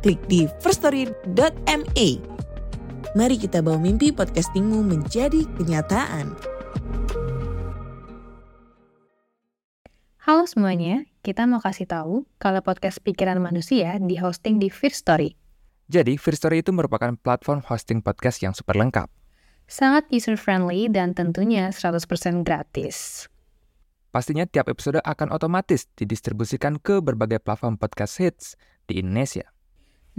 klik di firststory.me. Mari kita bawa mimpi podcastingmu menjadi kenyataan. Halo semuanya, kita mau kasih tahu kalau podcast Pikiran Manusia di hosting di First Story. Jadi, First Story itu merupakan platform hosting podcast yang super lengkap. Sangat user-friendly dan tentunya 100% gratis. Pastinya tiap episode akan otomatis didistribusikan ke berbagai platform podcast hits di Indonesia.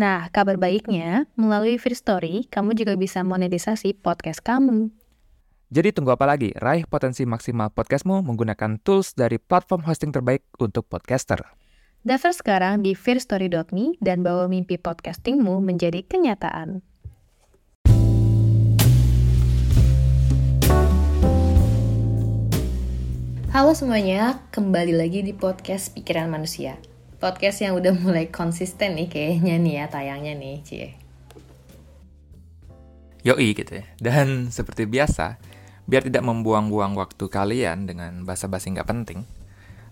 Nah, kabar baiknya, melalui First Story, kamu juga bisa monetisasi podcast kamu. Jadi tunggu apa lagi? Raih potensi maksimal podcastmu menggunakan tools dari platform hosting terbaik untuk podcaster. Daftar sekarang di firststory.me dan bawa mimpi podcastingmu menjadi kenyataan. Halo semuanya, kembali lagi di podcast Pikiran Manusia. Podcast yang udah mulai konsisten nih kayaknya nih ya tayangnya nih, Cie. Yoi gitu ya. Dan seperti biasa, biar tidak membuang-buang waktu kalian dengan basa-basi nggak penting,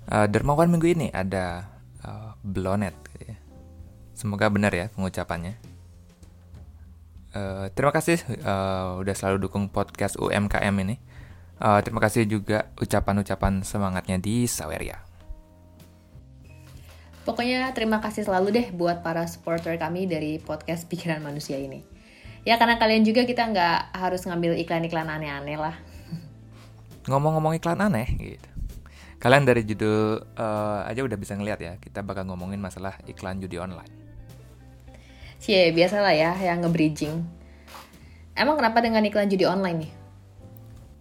uh, Dermawan minggu ini ada uh, Blonet gitu ya. Semoga benar ya pengucapannya. Uh, terima kasih uh, udah selalu dukung podcast UMKM ini. Uh, terima kasih juga ucapan-ucapan semangatnya di Saweria. Pokoknya terima kasih selalu deh buat para supporter kami dari podcast Pikiran Manusia ini. Ya karena kalian juga kita nggak harus ngambil iklan-iklan aneh-aneh lah. Ngomong-ngomong iklan aneh gitu. Kalian dari judul uh, aja udah bisa ngeliat ya, kita bakal ngomongin masalah iklan judi online. Cie, biasalah ya yang nge-bridging. Emang kenapa dengan iklan judi online nih?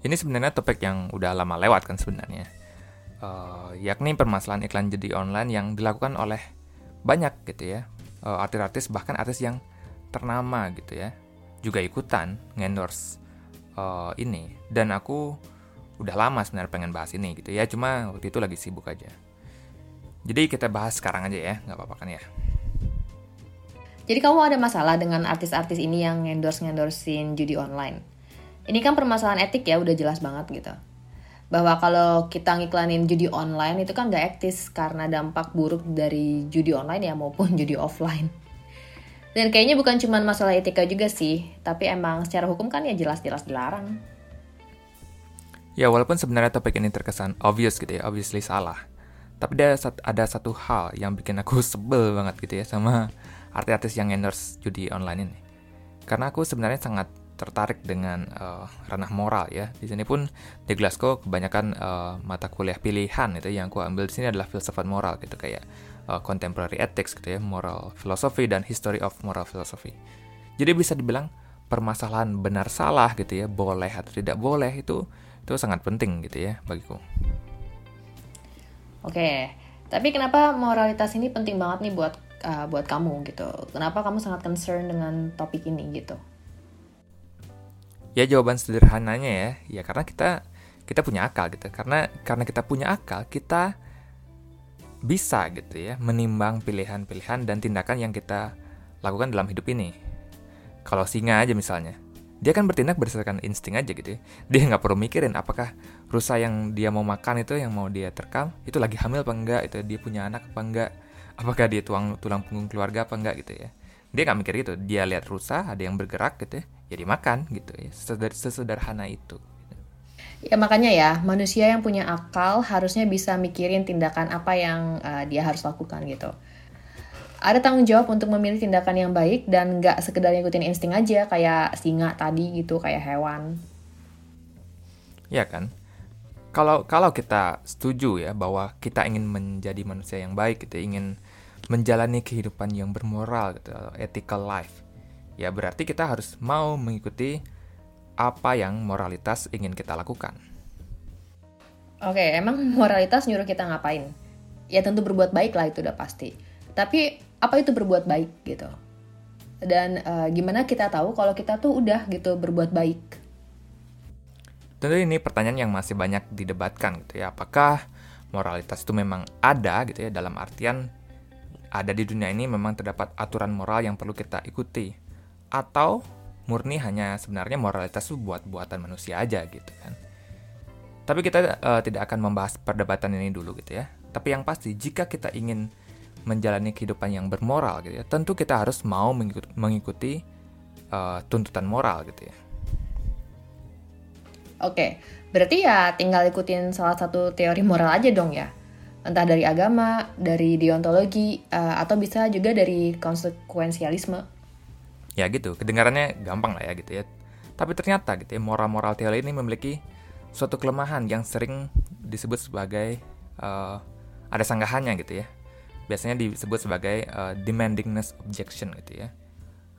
Ini sebenarnya topik yang udah lama lewat kan sebenarnya. Uh, yakni permasalahan iklan judi online yang dilakukan oleh banyak gitu ya. Uh, artis-artis bahkan artis yang ternama gitu ya. Juga ikutan ngendorse uh, ini. Dan aku udah lama sebenarnya pengen bahas ini gitu ya. Cuma waktu itu lagi sibuk aja. Jadi kita bahas sekarang aja ya, nggak apa-apa kan ya. Jadi kamu ada masalah dengan artis-artis ini yang endorse-endorsein judi online? Ini kan permasalahan etik ya, udah jelas banget gitu. Bahwa kalau kita ngiklanin judi online itu kan gak etis karena dampak buruk dari judi online ya maupun judi offline. Dan kayaknya bukan cuma masalah etika juga sih, tapi emang secara hukum kan ya jelas-jelas dilarang. Ya walaupun sebenarnya topik ini terkesan obvious gitu ya, obviously salah. Tapi ada, ada satu hal yang bikin aku sebel banget gitu ya sama artis-artis yang endorse judi online ini. Karena aku sebenarnya sangat tertarik dengan uh, ranah moral ya. Di sini pun di Glasgow kebanyakan uh, mata kuliah pilihan itu yang aku ambil di sini adalah filsafat moral gitu kayak uh, contemporary ethics gitu ya, moral philosophy dan history of moral philosophy. Jadi bisa dibilang permasalahan benar salah gitu ya, boleh atau tidak boleh itu itu sangat penting gitu ya bagiku. Oke, tapi kenapa moralitas ini penting banget nih buat uh, buat kamu gitu? Kenapa kamu sangat concern dengan topik ini gitu? Ya jawaban sederhananya ya, ya karena kita kita punya akal gitu. Karena karena kita punya akal, kita bisa gitu ya menimbang pilihan-pilihan dan tindakan yang kita lakukan dalam hidup ini. Kalau singa aja misalnya, dia kan bertindak berdasarkan insting aja gitu ya. Dia nggak perlu mikirin apakah rusa yang dia mau makan itu yang mau dia terkam itu lagi hamil apa enggak, itu dia punya anak apa enggak, apakah dia tuang tulang punggung keluarga apa enggak gitu ya. Dia nggak mikir gitu, dia lihat rusa ada yang bergerak gitu ya, ya dimakan gitu ya. Seseder, sesederhana itu. Ya makanya ya manusia yang punya akal harusnya bisa mikirin tindakan apa yang uh, dia harus lakukan gitu. Ada tanggung jawab untuk memilih tindakan yang baik dan nggak sekedar ngikutin insting aja kayak singa tadi gitu kayak hewan. Ya kan? Kalau kalau kita setuju ya bahwa kita ingin menjadi manusia yang baik gitu ingin menjalani kehidupan yang bermoral gitu ethical life ya berarti kita harus mau mengikuti apa yang moralitas ingin kita lakukan. Oke, emang moralitas nyuruh kita ngapain? Ya tentu berbuat baik lah itu udah pasti. Tapi apa itu berbuat baik gitu? dan uh, gimana kita tahu kalau kita tuh udah gitu berbuat baik tentu ini pertanyaan yang masih banyak didebatkan gitu ya apakah moralitas itu memang ada gitu ya dalam artian ada di dunia ini memang terdapat aturan moral yang perlu kita ikuti atau murni hanya sebenarnya moralitas itu buat buatan manusia aja gitu kan tapi kita uh, tidak akan membahas perdebatan ini dulu gitu ya tapi yang pasti jika kita ingin menjalani kehidupan yang bermoral gitu ya, tentu kita harus mau mengikuti, mengikuti uh, tuntutan moral gitu ya. Oke, berarti ya tinggal ikutin salah satu teori moral aja dong ya. Entah dari agama, dari deontologi, uh, atau bisa juga dari konsekuensialisme. Ya gitu, kedengarannya gampang lah ya gitu ya. Tapi ternyata gitu ya, moral-moral teori ini memiliki suatu kelemahan yang sering disebut sebagai uh, ada sanggahannya gitu ya. Biasanya disebut sebagai uh, demandingness objection gitu ya.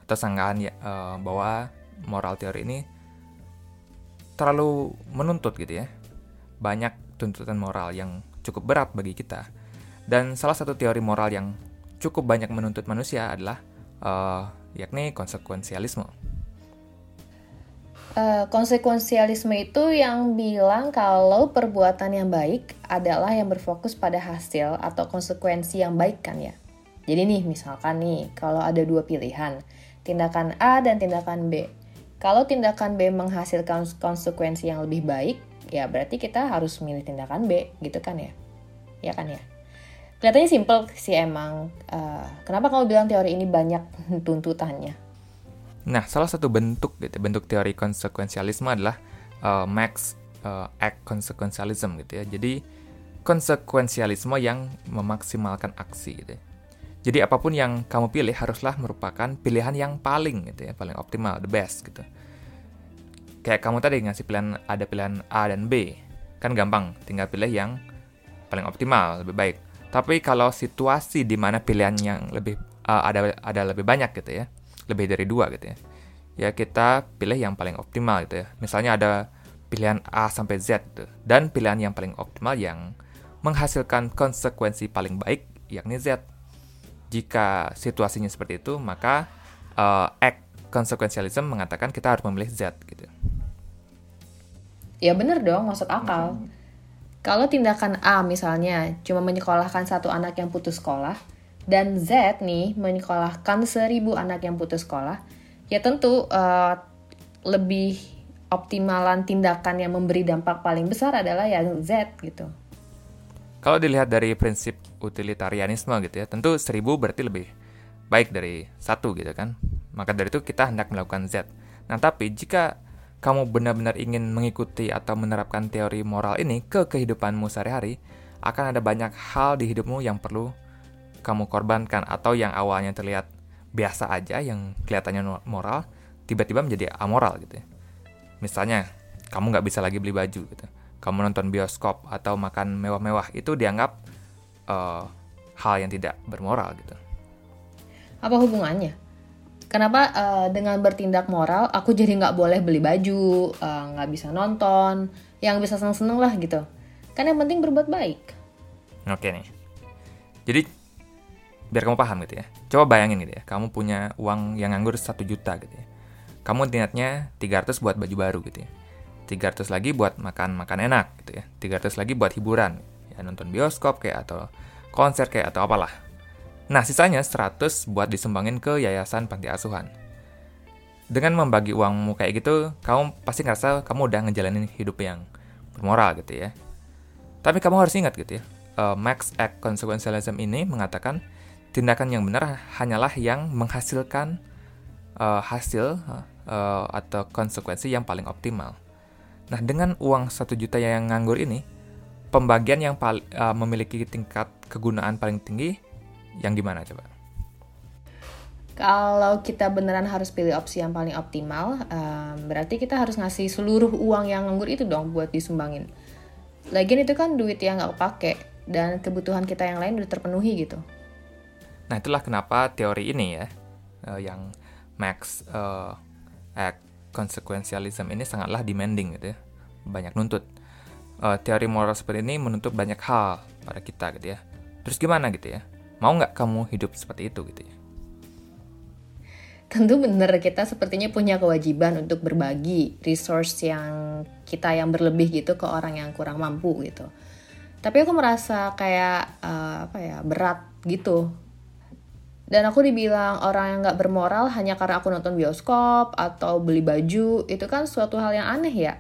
Atau sanggahan ya, uh, bahwa moral teori ini terlalu menuntut gitu ya. Banyak tuntutan moral yang cukup berat bagi kita. Dan salah satu teori moral yang cukup banyak menuntut manusia adalah uh, yakni konsekuensialisme Uh, konsekuensialisme itu yang bilang kalau perbuatan yang baik adalah yang berfokus pada hasil atau konsekuensi yang baik kan ya. Jadi nih misalkan nih kalau ada dua pilihan, tindakan A dan tindakan B. Kalau tindakan B menghasilkan konsekuensi yang lebih baik, ya berarti kita harus milih tindakan B gitu kan ya. Ya kan ya. Kelihatannya simple sih emang. Uh, kenapa kamu bilang teori ini banyak tuntutannya? Nah, salah satu bentuk gitu, bentuk teori konsekuensialisme adalah uh, max uh, act consequentialism gitu ya. Jadi konsekuensialisme yang memaksimalkan aksi gitu ya. Jadi apa pun yang kamu pilih haruslah merupakan pilihan yang paling gitu ya, paling optimal, the best gitu. Kayak kamu tadi ngasih pilihan ada pilihan A dan B, kan gampang, tinggal pilih yang paling optimal, lebih baik. Tapi kalau situasi di mana pilihan yang lebih uh, ada ada lebih banyak gitu ya, lebih dari dua gitu ya ya kita pilih yang paling optimal gitu ya misalnya ada pilihan A sampai Z gitu. dan pilihan yang paling optimal yang menghasilkan konsekuensi paling baik yakni Z jika situasinya seperti itu maka uh, act konsekuensialisme mengatakan kita harus memilih Z gitu ya bener dong maksud akal hmm. Kalau tindakan A misalnya cuma menyekolahkan satu anak yang putus sekolah dan Z nih menyekolahkan seribu anak yang putus sekolah, ya tentu uh, lebih optimalan tindakan yang memberi dampak paling besar adalah yang Z gitu. Kalau dilihat dari prinsip utilitarianisme gitu ya, tentu seribu berarti lebih baik dari satu gitu kan. Maka dari itu kita hendak melakukan Z. Nah tapi jika kamu benar-benar ingin mengikuti atau menerapkan teori moral ini ke kehidupanmu sehari-hari, akan ada banyak hal di hidupmu yang perlu kamu korbankan atau yang awalnya terlihat biasa aja yang kelihatannya moral tiba-tiba menjadi amoral gitu ya. Misalnya kamu nggak bisa lagi beli baju gitu. Kamu nonton bioskop atau makan mewah-mewah itu dianggap uh, hal yang tidak bermoral gitu. Apa hubungannya? Kenapa uh, dengan bertindak moral aku jadi nggak boleh beli baju, eh, nggak uh, bisa nonton, yang bisa seneng-seneng lah gitu. Kan yang penting berbuat baik. Oke nih. Jadi biar kamu paham gitu ya. Coba bayangin gitu ya, kamu punya uang yang nganggur 1 juta gitu ya. Kamu niatnya 300 buat baju baru gitu ya. 300 lagi buat makan-makan enak gitu ya. 300 lagi buat hiburan, ya nonton bioskop kayak atau konser kayak atau apalah. Nah, sisanya 100 buat disumbangin ke yayasan panti asuhan. Dengan membagi uangmu kayak gitu, kamu pasti ngerasa kamu udah ngejalanin hidup yang bermoral gitu ya. Tapi kamu harus ingat gitu ya, uh, Max Act Consequentialism ini mengatakan tindakan yang benar hanyalah yang menghasilkan uh, hasil uh, atau konsekuensi yang paling optimal. Nah, dengan uang satu juta yang nganggur ini, pembagian yang uh, memiliki tingkat kegunaan paling tinggi yang gimana coba? Kalau kita beneran harus pilih opsi yang paling optimal, um, berarti kita harus ngasih seluruh uang yang nganggur itu dong buat disumbangin. Lagian itu kan duit yang nggak kepake dan kebutuhan kita yang lain udah terpenuhi gitu. Nah, itulah kenapa teori ini ya, uh, yang Max uh, Act Consequentialism ini sangatlah demanding gitu ya, banyak nuntut. Uh, teori moral seperti ini menuntut banyak hal pada kita gitu ya. Terus gimana gitu ya? Mau nggak kamu hidup seperti itu gitu ya? tentu benar kita sepertinya punya kewajiban untuk berbagi resource yang kita yang berlebih gitu ke orang yang kurang mampu gitu. Tapi aku merasa kayak uh, apa ya berat gitu. Dan aku dibilang orang yang nggak bermoral hanya karena aku nonton bioskop atau beli baju itu kan suatu hal yang aneh ya.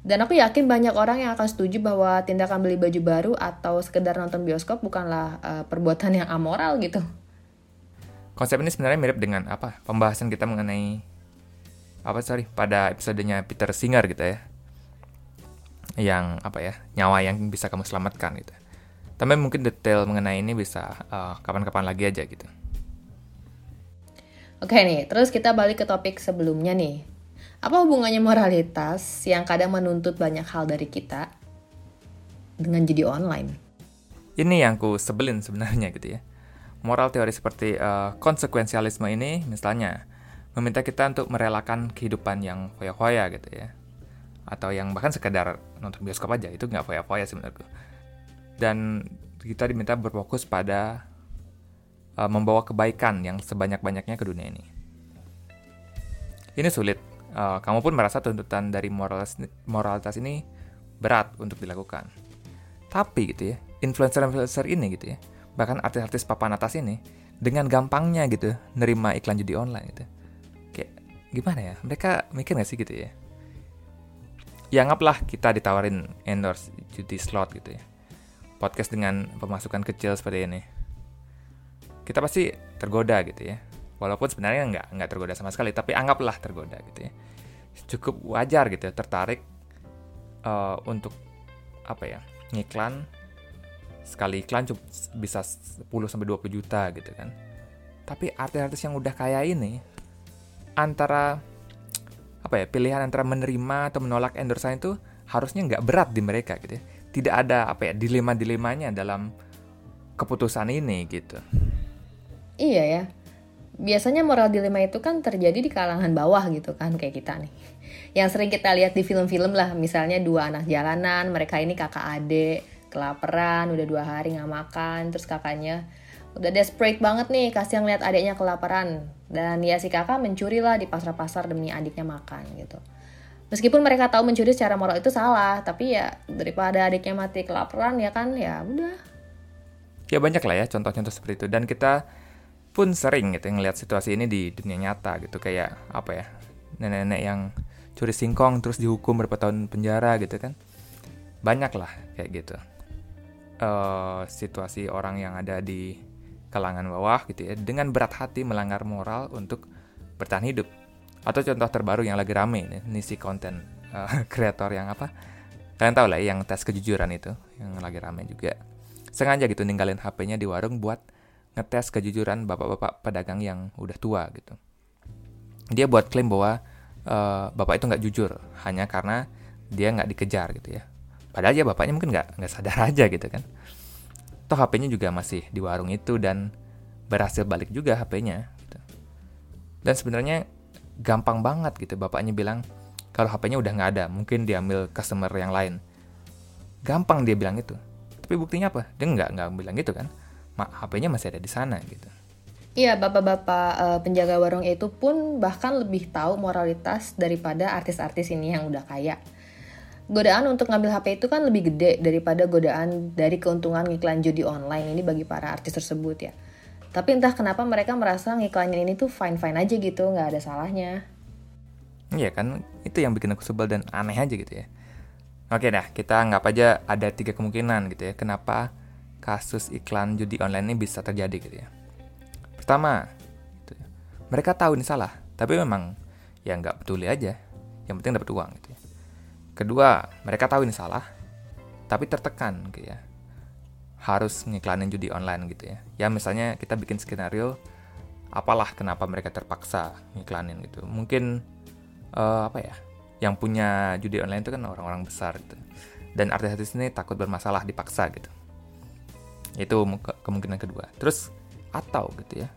Dan aku yakin banyak orang yang akan setuju bahwa tindakan beli baju baru atau sekedar nonton bioskop bukanlah uh, perbuatan yang amoral gitu. Konsep ini sebenarnya mirip dengan apa? Pembahasan kita mengenai apa sorry pada episodenya Peter Singer gitu ya. Yang apa ya nyawa yang bisa kamu selamatkan gitu. Tapi mungkin detail mengenai ini bisa kapan eh, kapan-kapan lagi aja gitu. Oke nih terus kita balik ke topik sebelumnya nih apa hubungannya moralitas yang kadang menuntut banyak hal dari kita dengan jadi online? Ini yang ku sebelin sebenarnya gitu ya. Moral teori seperti uh, konsekuensialisme ini misalnya meminta kita untuk merelakan kehidupan yang foya-foya gitu ya. Atau yang bahkan sekedar nonton bioskop aja itu nggak foya-foya menurutku. Dan kita diminta berfokus pada uh, membawa kebaikan yang sebanyak-banyaknya ke dunia ini. Ini sulit uh, kamu pun merasa tuntutan dari moralitas moralitas ini berat untuk dilakukan. Tapi gitu ya influencer-influencer ini gitu ya bahkan artis-artis papan atas ini dengan gampangnya gitu nerima iklan judi online gitu. Kayak gimana ya? Mereka mikir gak sih gitu ya? Ya anggaplah kita ditawarin endorse judi slot gitu ya. Podcast dengan pemasukan kecil seperti ini. Kita pasti tergoda gitu ya walaupun sebenarnya nggak nggak tergoda sama sekali tapi anggaplah tergoda gitu ya cukup wajar gitu ya tertarik uh, untuk apa ya ngiklan sekali iklan bisa 10 sampai 20 juta gitu kan. Tapi artis-artis yang udah kaya ini antara apa ya pilihan antara menerima atau menolak endorsement itu harusnya nggak berat di mereka gitu ya. Tidak ada apa ya dilema-dilemanya dalam keputusan ini gitu. Iya ya. Biasanya moral dilema itu kan terjadi di kalangan bawah gitu kan kayak kita nih. Yang sering kita lihat di film-film lah, misalnya dua anak jalanan, mereka ini kakak adik, kelaparan udah dua hari nggak makan terus kakaknya udah desperate banget nih kasih ngeliat adiknya kelaparan. Dan ya si kakak mencuri lah di pasar-pasar demi adiknya makan gitu. Meskipun mereka tahu mencuri secara moral itu salah tapi ya daripada adiknya mati kelaparan ya kan ya udah. Ya banyak lah ya contoh-contoh seperti itu. Dan kita pun sering gitu ngeliat situasi ini di dunia nyata gitu. Kayak apa ya nenek-nenek yang curi singkong terus dihukum berapa tahun penjara gitu kan. Banyak lah kayak gitu. Uh, situasi orang yang ada di kalangan bawah gitu ya dengan berat hati melanggar moral untuk bertahan hidup. Atau contoh terbaru yang lagi rame nih, nih si konten kreator uh, yang apa? Kalian tahu lah ya, yang tes kejujuran itu yang lagi rame juga. Sengaja gitu ninggalin HP-nya di warung buat ngetes kejujuran bapak-bapak pedagang yang udah tua gitu dia buat klaim bahwa uh, bapak itu nggak jujur hanya karena dia nggak dikejar gitu ya Padahal ya bapaknya mungkin nggak nggak sadar aja gitu kan. Toh HP-nya juga masih di warung itu dan berhasil balik juga HP-nya. Gitu. Dan sebenarnya gampang banget gitu bapaknya bilang kalau HP-nya udah nggak ada, mungkin diambil customer yang lain. Gampang dia bilang itu. Tapi buktinya apa? Dia nggak nggak bilang gitu kan. HP-nya masih ada di sana gitu. Iya, bapak-bapak uh, penjaga warung itu pun bahkan lebih tahu moralitas daripada artis-artis ini yang udah kaya godaan untuk ngambil HP itu kan lebih gede daripada godaan dari keuntungan ngiklan judi online ini bagi para artis tersebut ya. Tapi entah kenapa mereka merasa ngiklanin ini tuh fine-fine aja gitu, nggak ada salahnya. Iya kan, itu yang bikin aku sebel dan aneh aja gitu ya. Oke dah, kita anggap aja ada tiga kemungkinan gitu ya, kenapa kasus iklan judi online ini bisa terjadi gitu ya. Pertama, gitu ya, mereka tahu ini salah, tapi memang ya nggak peduli aja, yang penting dapat uang gitu ya. Kedua, mereka tahu ini salah, tapi tertekan gitu ya. Harus ngiklanin judi online gitu ya. Ya misalnya kita bikin skenario, apalah kenapa mereka terpaksa ngiklanin gitu. Mungkin uh, apa ya? Yang punya judi online itu kan orang-orang besar gitu. Dan artis-artis ini takut bermasalah dipaksa gitu. Itu ke kemungkinan kedua. Terus atau gitu ya.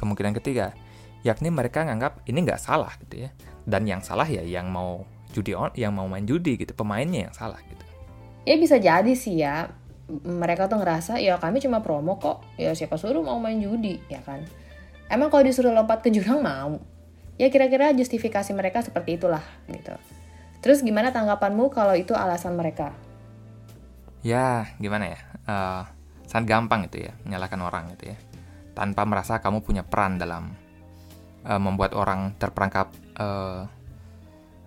Kemungkinan ketiga, yakni mereka nganggap ini nggak salah gitu ya. Dan yang salah ya yang mau judi on yang mau main judi gitu pemainnya yang salah gitu ya bisa jadi sih ya mereka tuh ngerasa ya kami cuma promo kok ya siapa suruh mau main judi ya kan Emang kalau disuruh lompat ke jurang mau? Ya kira-kira justifikasi mereka seperti itulah gitu. Terus gimana tanggapanmu kalau itu alasan mereka? Ya, gimana ya? Uh, sangat gampang itu ya, menyalahkan orang gitu ya. Tanpa merasa kamu punya peran dalam uh, membuat orang terperangkap uh,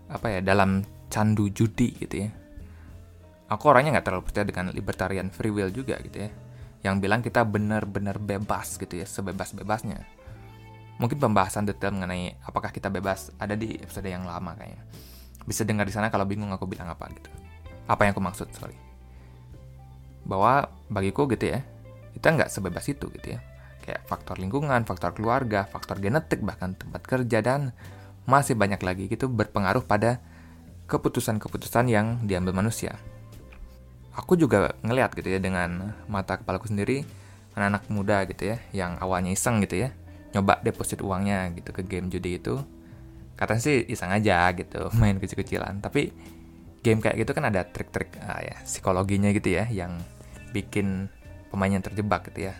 apa ya dalam candu judi gitu ya. Aku orangnya nggak terlalu percaya dengan libertarian free will juga gitu ya. Yang bilang kita benar-benar bebas gitu ya, sebebas-bebasnya mungkin pembahasan detail mengenai apakah kita bebas ada di episode yang lama kayaknya. Bisa dengar di sana kalau bingung aku bilang apa gitu. Apa yang aku maksud, sorry. Bahwa bagiku gitu ya, kita nggak sebebas itu gitu ya. Kayak faktor lingkungan, faktor keluarga, faktor genetik, bahkan tempat kerja, dan masih banyak lagi gitu berpengaruh pada keputusan-keputusan yang diambil manusia. Aku juga ngeliat gitu ya dengan mata kepalaku sendiri, anak-anak muda gitu ya, yang awalnya iseng gitu ya, nyoba deposit uangnya gitu ke game judi itu katanya sih iseng aja gitu main kecil-kecilan tapi game kayak gitu kan ada trik-trik uh, ya psikologinya gitu ya yang bikin pemainnya terjebak gitu ya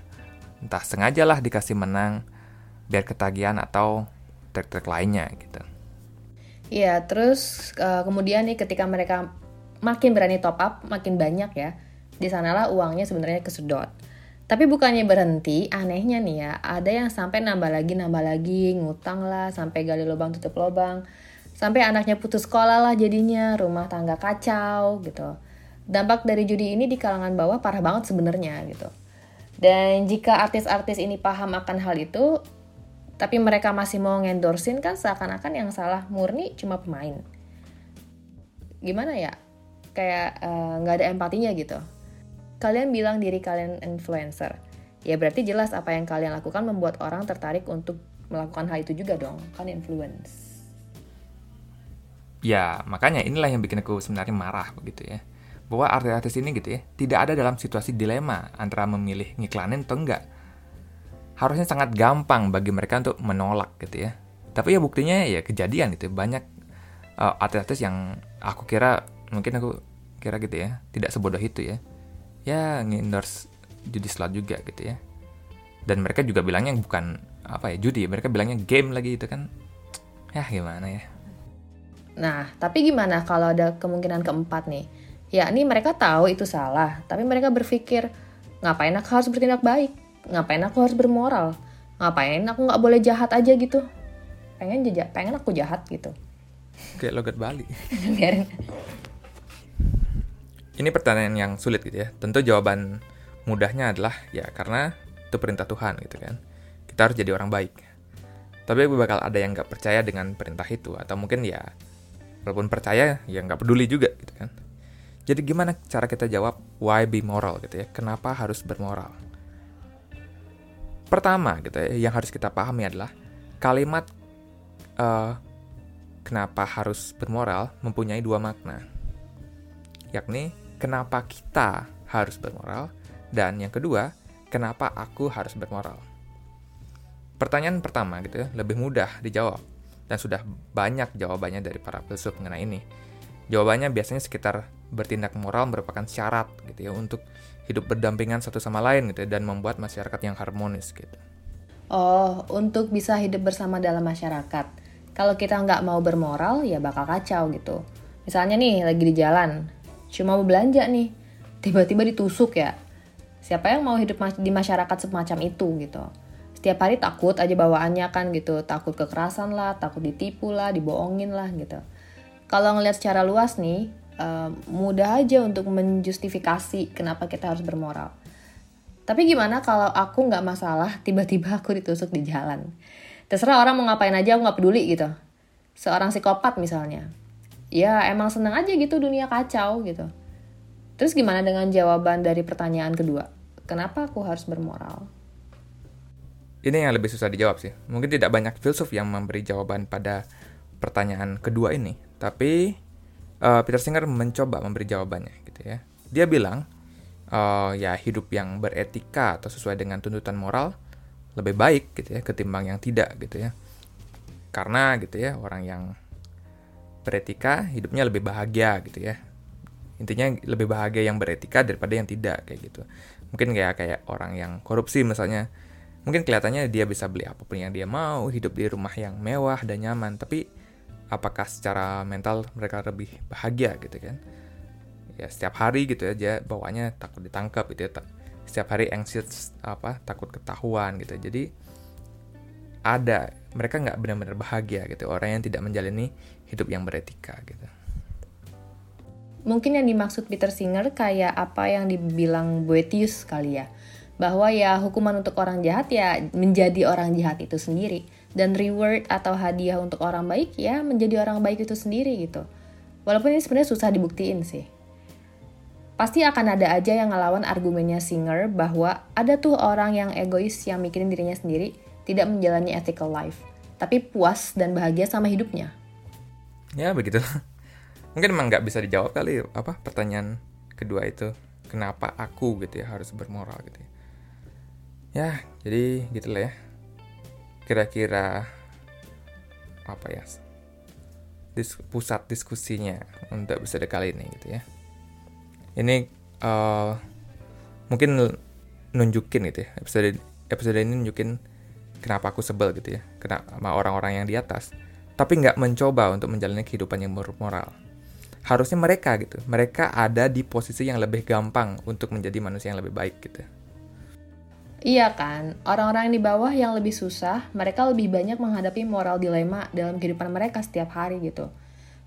entah sengaja lah dikasih menang biar ketagihan atau trik-trik lainnya gitu Iya, terus uh, kemudian nih ketika mereka makin berani top up, makin banyak ya, di sanalah uangnya sebenarnya kesedot. Tapi bukannya berhenti, anehnya nih ya, ada yang sampai nambah lagi, nambah lagi, ngutang lah, sampai gali lubang tutup lubang, sampai anaknya putus sekolah lah jadinya, rumah tangga kacau gitu. Dampak dari judi ini di kalangan bawah parah banget sebenarnya gitu. Dan jika artis-artis ini paham akan hal itu, tapi mereka masih mau ngendorsin kan seakan-akan yang salah murni cuma pemain. Gimana ya? Kayak eh, nggak uh, ada empatinya gitu Kalian bilang diri kalian influencer. Ya berarti jelas apa yang kalian lakukan membuat orang tertarik untuk melakukan hal itu juga dong. Kan influence. Ya, makanya inilah yang bikin aku sebenarnya marah begitu ya. Bahwa artis-artis ini gitu ya, tidak ada dalam situasi dilema antara memilih ngiklanin atau enggak. Harusnya sangat gampang bagi mereka untuk menolak gitu ya. Tapi ya buktinya ya kejadian itu banyak uh, artis-artis yang aku kira mungkin aku kira gitu ya, tidak sebodoh itu ya. Ya ngendorse judi slot juga gitu ya. Dan mereka juga bilangnya bukan apa ya judi mereka bilangnya game lagi itu kan. Ya gimana ya? Nah tapi gimana kalau ada kemungkinan keempat nih ya ini mereka tahu itu salah tapi mereka berpikir ngapain aku harus bertindak baik ngapain aku harus bermoral ngapain aku nggak boleh jahat aja gitu pengen jejak pengen aku jahat gitu kayak logat Bali biarin ini pertanyaan yang sulit gitu ya. Tentu jawaban mudahnya adalah ya karena itu perintah Tuhan gitu kan. Kita harus jadi orang baik. Tapi bakal ada yang nggak percaya dengan perintah itu atau mungkin ya walaupun percaya ya nggak peduli juga gitu kan. Jadi gimana cara kita jawab why be moral gitu ya? Kenapa harus bermoral? Pertama gitu ya, yang harus kita pahami adalah kalimat uh, kenapa harus bermoral mempunyai dua makna, yakni kenapa kita harus bermoral, dan yang kedua, kenapa aku harus bermoral. Pertanyaan pertama gitu ya, lebih mudah dijawab dan sudah banyak jawabannya dari para filsuf mengenai ini. Jawabannya biasanya sekitar bertindak moral merupakan syarat gitu ya untuk hidup berdampingan satu sama lain gitu ya, dan membuat masyarakat yang harmonis gitu. Oh, untuk bisa hidup bersama dalam masyarakat. Kalau kita nggak mau bermoral, ya bakal kacau gitu. Misalnya nih, lagi di jalan, cuma mau belanja nih tiba-tiba ditusuk ya siapa yang mau hidup di masyarakat semacam itu gitu setiap hari takut aja bawaannya kan gitu takut kekerasan lah takut ditipu lah dibohongin lah gitu kalau ngelihat secara luas nih uh, mudah aja untuk menjustifikasi kenapa kita harus bermoral tapi gimana kalau aku nggak masalah tiba-tiba aku ditusuk di jalan terserah orang mau ngapain aja aku nggak peduli gitu seorang psikopat misalnya ya emang seneng aja gitu dunia kacau gitu. Terus gimana dengan jawaban dari pertanyaan kedua? Kenapa aku harus bermoral? Ini yang lebih susah dijawab sih. Mungkin tidak banyak filsuf yang memberi jawaban pada pertanyaan kedua ini. Tapi uh, Peter Singer mencoba memberi jawabannya gitu ya. Dia bilang uh, ya hidup yang beretika atau sesuai dengan tuntutan moral lebih baik gitu ya ketimbang yang tidak gitu ya. Karena gitu ya orang yang beretika hidupnya lebih bahagia gitu ya intinya lebih bahagia yang beretika daripada yang tidak kayak gitu mungkin kayak kayak orang yang korupsi misalnya mungkin kelihatannya dia bisa beli apa pun yang dia mau, hidup di rumah yang mewah dan nyaman, tapi apakah secara mental mereka lebih bahagia gitu kan? Ya setiap hari gitu ya dia bawanya takut ditangkap gitu ya. Setiap hari anxious apa takut ketahuan gitu. Jadi ada mereka nggak benar-benar bahagia gitu orang yang tidak menjalani hidup yang beretika gitu. Mungkin yang dimaksud Peter Singer kayak apa yang dibilang Boetius kali ya bahwa ya hukuman untuk orang jahat ya menjadi orang jahat itu sendiri dan reward atau hadiah untuk orang baik ya menjadi orang baik itu sendiri gitu. Walaupun ini sebenarnya susah dibuktiin sih. Pasti akan ada aja yang ngelawan argumennya Singer bahwa ada tuh orang yang egois yang mikirin dirinya sendiri, tidak menjalani ethical life, tapi puas dan bahagia sama hidupnya. Ya begitu. Mungkin emang nggak bisa dijawab kali apa pertanyaan kedua itu. Kenapa aku gitu ya harus bermoral gitu ya ya jadi gitulah ya kira-kira apa ya dis pusat diskusinya untuk episode kali ini gitu ya. Ini uh, mungkin nunjukin gitu ya episode episode ini nunjukin kenapa aku sebel gitu ya kenapa sama orang-orang yang di atas tapi nggak mencoba untuk menjalani kehidupan yang moral. Harusnya mereka gitu mereka ada di posisi yang lebih gampang untuk menjadi manusia yang lebih baik gitu Iya kan, orang-orang di bawah yang lebih susah, mereka lebih banyak menghadapi moral dilema dalam kehidupan mereka setiap hari gitu.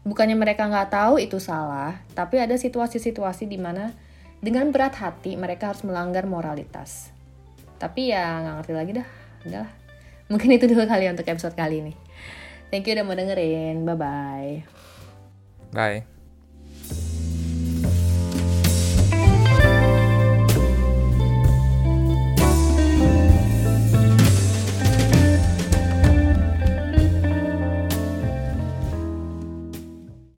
Bukannya mereka nggak tahu itu salah, tapi ada situasi-situasi di mana dengan berat hati mereka harus melanggar moralitas. Tapi ya nggak ngerti lagi dah, udahlah. Mungkin itu dulu kali untuk episode kali ini. Thank you udah mau dengerin, bye-bye. Bye.